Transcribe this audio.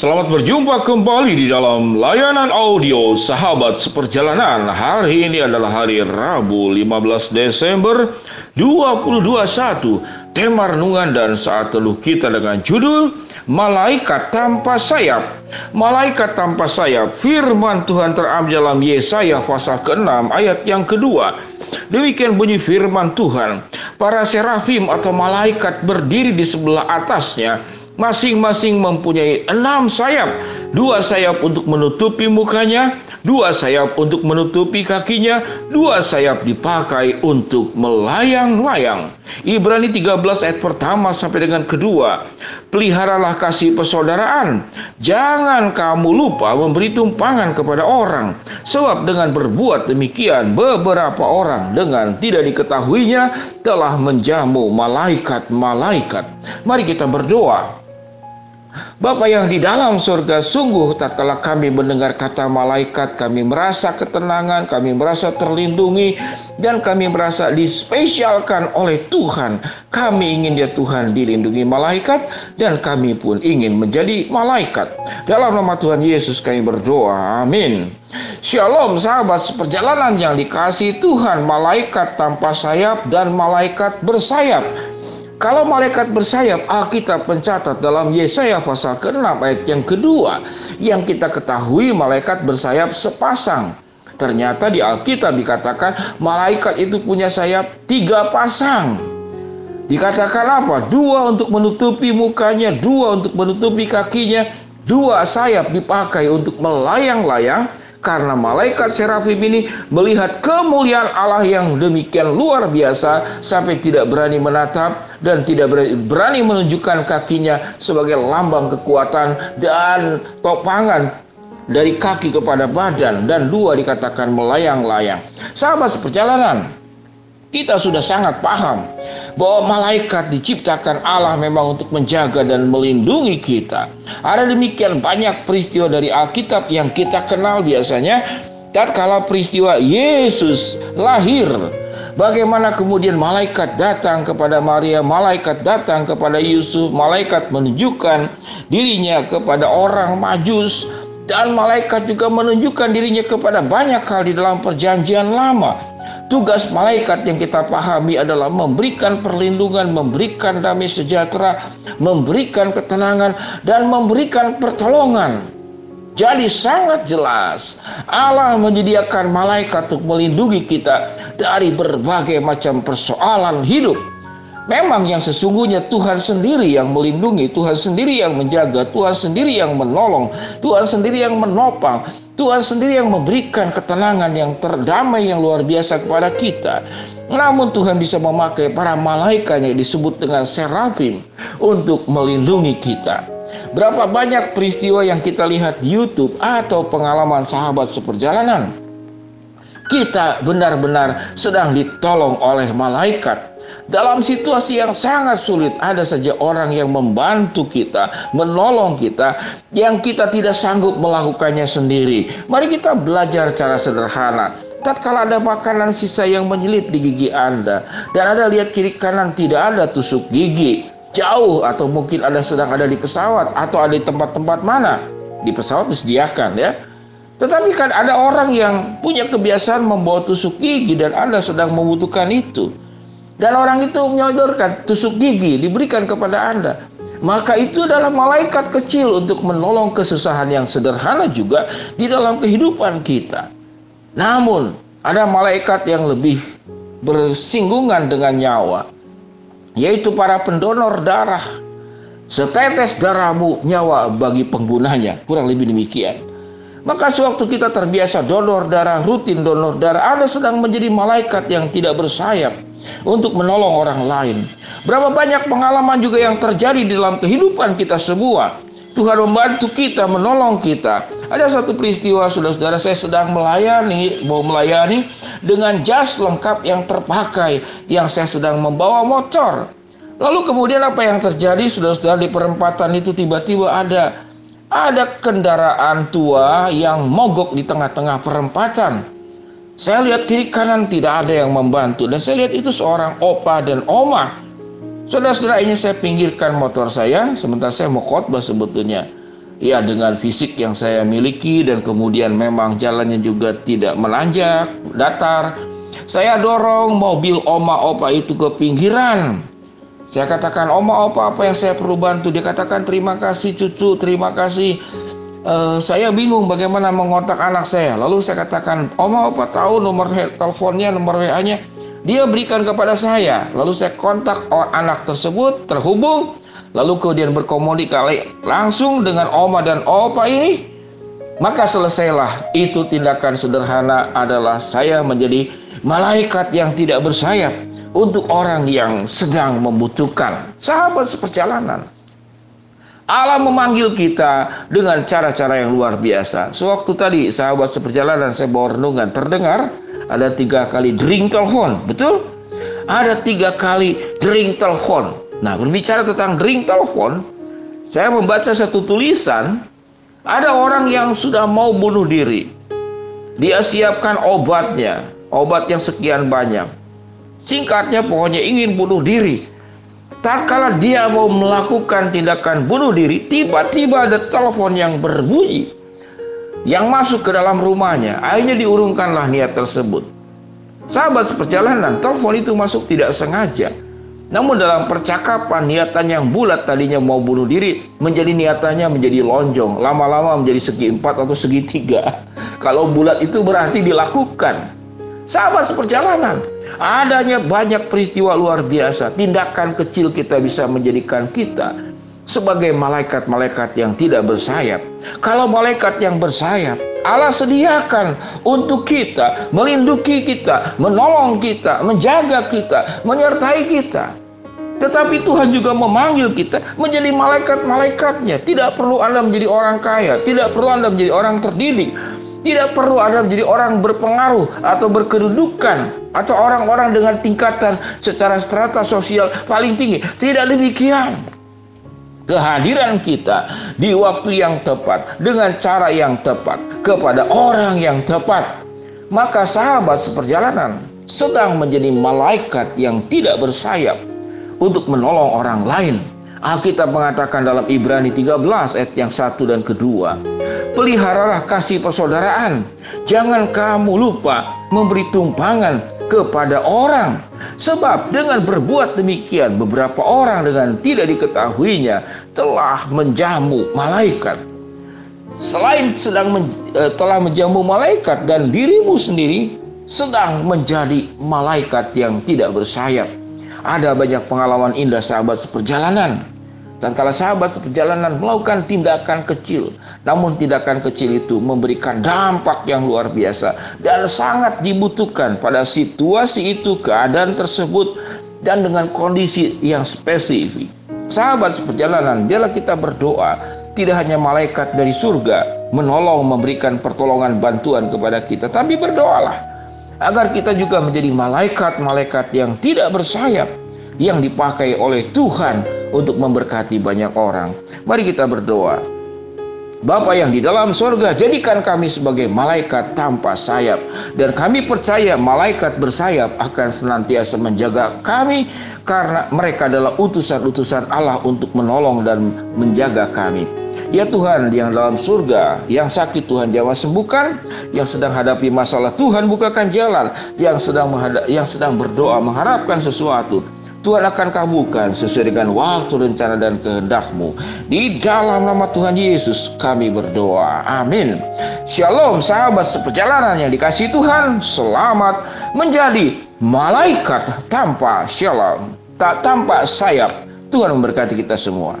Selamat berjumpa kembali di dalam layanan audio Sahabat Seperjalanan. Hari ini adalah hari Rabu 15 Desember 2021. Tema renungan dan saat teluh kita dengan judul Malaikat Tanpa Sayap. Malaikat tanpa sayap, firman Tuhan terambil dalam Yesaya pasal ke-6 ayat yang kedua. Demikian bunyi firman Tuhan. Para serafim atau malaikat berdiri di sebelah atasnya masing-masing mempunyai enam sayap. Dua sayap untuk menutupi mukanya, dua sayap untuk menutupi kakinya, dua sayap dipakai untuk melayang-layang. Ibrani 13 ayat pertama sampai dengan kedua. Peliharalah kasih persaudaraan. Jangan kamu lupa memberi tumpangan kepada orang. Sebab dengan berbuat demikian beberapa orang dengan tidak diketahuinya telah menjamu malaikat-malaikat. Mari kita berdoa. Bapa yang di dalam surga, sungguh tatkala kami mendengar kata malaikat, kami merasa ketenangan, kami merasa terlindungi, dan kami merasa dispesialkan oleh Tuhan. Kami ingin ya Tuhan dilindungi malaikat, dan kami pun ingin menjadi malaikat. Dalam nama Tuhan Yesus kami berdoa, amin. Shalom sahabat seperjalanan yang dikasih Tuhan, malaikat tanpa sayap dan malaikat bersayap. Kalau malaikat bersayap, Alkitab mencatat dalam Yesaya pasal ke-6 ayat yang kedua, yang kita ketahui malaikat bersayap sepasang. Ternyata di Alkitab dikatakan malaikat itu punya sayap tiga pasang. Dikatakan apa? Dua untuk menutupi mukanya, dua untuk menutupi kakinya, dua sayap dipakai untuk melayang-layang, karena malaikat serafim ini melihat kemuliaan Allah yang demikian luar biasa sampai tidak berani menatap dan tidak berani menunjukkan kakinya sebagai lambang kekuatan dan topangan dari kaki kepada badan dan dua dikatakan melayang-layang. Sahabat seperjalanan, kita sudah sangat paham bahwa malaikat diciptakan Allah memang untuk menjaga dan melindungi kita. Ada demikian banyak peristiwa dari Alkitab yang kita kenal biasanya tatkala peristiwa Yesus lahir. Bagaimana kemudian malaikat datang kepada Maria, malaikat datang kepada Yusuf, malaikat menunjukkan dirinya kepada orang Majus dan malaikat juga menunjukkan dirinya kepada banyak hal di dalam perjanjian lama. Tugas malaikat yang kita pahami adalah memberikan perlindungan, memberikan damai sejahtera, memberikan ketenangan, dan memberikan pertolongan. Jadi sangat jelas Allah menyediakan malaikat untuk melindungi kita dari berbagai macam persoalan hidup. Memang yang sesungguhnya Tuhan sendiri yang melindungi, Tuhan sendiri yang menjaga, Tuhan sendiri yang menolong, Tuhan sendiri yang menopang, Tuhan sendiri yang memberikan ketenangan yang terdamai yang luar biasa kepada kita. Namun Tuhan bisa memakai para malaikat yang disebut dengan serafim untuk melindungi kita. Berapa banyak peristiwa yang kita lihat di YouTube atau pengalaman sahabat seperjalanan. Kita benar-benar sedang ditolong oleh malaikat dalam situasi yang sangat sulit, ada saja orang yang membantu kita, menolong kita, yang kita tidak sanggup melakukannya sendiri. Mari kita belajar cara sederhana. Tatkala ada makanan sisa yang menyelit di gigi Anda, dan Anda lihat kiri kanan tidak ada tusuk gigi, jauh atau mungkin Anda sedang ada di pesawat atau ada di tempat-tempat mana di pesawat disediakan ya. Tetapi kan ada orang yang punya kebiasaan membawa tusuk gigi dan Anda sedang membutuhkan itu dan orang itu menyodorkan tusuk gigi diberikan kepada Anda. Maka itu adalah malaikat kecil untuk menolong kesusahan yang sederhana juga di dalam kehidupan kita. Namun, ada malaikat yang lebih bersinggungan dengan nyawa, yaitu para pendonor darah. Setetes darahmu nyawa bagi penggunanya, kurang lebih demikian. Maka sewaktu kita terbiasa donor darah, rutin donor darah, Anda sedang menjadi malaikat yang tidak bersayap untuk menolong orang lain. Berapa banyak pengalaman juga yang terjadi di dalam kehidupan kita semua. Tuhan membantu kita, menolong kita. Ada satu peristiwa, saudara-saudara, saya sedang melayani, mau melayani dengan jas lengkap yang terpakai, yang saya sedang membawa motor. Lalu kemudian apa yang terjadi, saudara-saudara, di perempatan itu tiba-tiba ada ada kendaraan tua yang mogok di tengah-tengah perempatan. Saya lihat kiri kanan tidak ada yang membantu dan saya lihat itu seorang opa dan oma Saudara-saudara ini saya pinggirkan motor saya, sementara saya mau khotbah sebetulnya. Ya dengan fisik yang saya miliki dan kemudian memang jalannya juga tidak menanjak, datar. Saya dorong mobil oma opa itu ke pinggiran. Saya katakan, oma opa apa yang saya perlu bantu? Dia katakan, terima kasih cucu, terima kasih. Uh, saya bingung bagaimana mengontak anak saya. Lalu saya katakan, oma opa tahu nomor teleponnya, nomor WA-nya. Dia berikan kepada saya. Lalu saya kontak anak tersebut, terhubung. Lalu kemudian berkomunikasi langsung dengan oma dan opa ini. Maka selesailah itu tindakan sederhana adalah saya menjadi malaikat yang tidak bersayap untuk orang yang sedang membutuhkan. Sahabat seperjalanan. Allah memanggil kita dengan cara-cara yang luar biasa. Sewaktu tadi sahabat seperjalanan saya bawa renungan terdengar ada tiga kali dering telepon, betul? Ada tiga kali dering telepon. Nah, berbicara tentang dering telepon, saya membaca satu tulisan, ada orang yang sudah mau bunuh diri. Dia siapkan obatnya, obat yang sekian banyak. Singkatnya pokoknya ingin bunuh diri. Tak kala dia mau melakukan tindakan bunuh diri, tiba-tiba ada telepon yang berbunyi yang masuk ke dalam rumahnya. Akhirnya diurungkanlah niat tersebut. Sahabat seperjalanan, telepon itu masuk tidak sengaja. Namun dalam percakapan niatan yang bulat tadinya mau bunuh diri menjadi niatannya menjadi lonjong, lama-lama menjadi segi empat atau segi tiga. Kalau bulat itu berarti dilakukan. Sahabat seperjalanan, adanya banyak peristiwa luar biasa. Tindakan kecil kita bisa menjadikan kita sebagai malaikat-malaikat yang tidak bersayap. Kalau malaikat yang bersayap, Allah sediakan untuk kita, melindungi kita, menolong kita, menjaga kita, menyertai kita. Tetapi Tuhan juga memanggil kita menjadi malaikat-malaikatnya. Tidak perlu Anda menjadi orang kaya, tidak perlu Anda menjadi orang terdidik, tidak perlu Anda menjadi orang berpengaruh atau berkedudukan atau orang-orang dengan tingkatan secara strata sosial paling tinggi. Tidak demikian. Kehadiran kita di waktu yang tepat dengan cara yang tepat kepada orang yang tepat. Maka sahabat seperjalanan sedang menjadi malaikat yang tidak bersayap untuk menolong orang lain Alkitab mengatakan dalam Ibrani 13 ayat yang satu dan kedua Peliharalah kasih persaudaraan Jangan kamu lupa memberi tumpangan kepada orang Sebab dengan berbuat demikian beberapa orang dengan tidak diketahuinya telah menjamu malaikat. Selain sedang men, e, telah menjamu malaikat dan dirimu sendiri sedang menjadi malaikat yang tidak bersayap. Ada banyak pengalaman indah sahabat seperjalanan dan kalau sahabat seperjalanan melakukan tindakan kecil, namun tindakan kecil itu memberikan dampak yang luar biasa dan sangat dibutuhkan pada situasi itu, keadaan tersebut, dan dengan kondisi yang spesifik. Sahabat seperjalanan, biarlah kita berdoa, tidak hanya malaikat dari surga menolong memberikan pertolongan bantuan kepada kita, tapi berdoalah agar kita juga menjadi malaikat-malaikat yang tidak bersayap, yang dipakai oleh Tuhan untuk memberkati banyak orang. Mari kita berdoa. Bapa yang di dalam sorga, jadikan kami sebagai malaikat tanpa sayap. Dan kami percaya malaikat bersayap akan senantiasa menjaga kami karena mereka adalah utusan-utusan Allah untuk menolong dan menjaga kami. Ya Tuhan yang dalam surga, yang sakit Tuhan jamah sembuhkan, yang sedang hadapi masalah Tuhan bukakan jalan, yang sedang yang sedang berdoa mengharapkan sesuatu Tuhan akan kabulkan sesuai dengan waktu, rencana, dan kehendakmu. Di dalam nama Tuhan Yesus kami berdoa. Amin. Shalom sahabat seperjalanan yang dikasih Tuhan. Selamat menjadi malaikat tanpa shalom. Tak tanpa sayap. Tuhan memberkati kita semua.